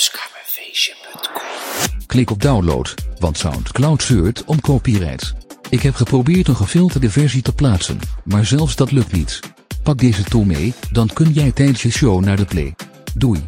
huiskamerfeestje.com Klik op download, want Soundcloud zeurt om copyright. Ik heb geprobeerd een gefilterde versie te plaatsen, maar zelfs dat lukt niet. Pak deze tool mee, dan kun jij tijdens je show naar de play. Doei.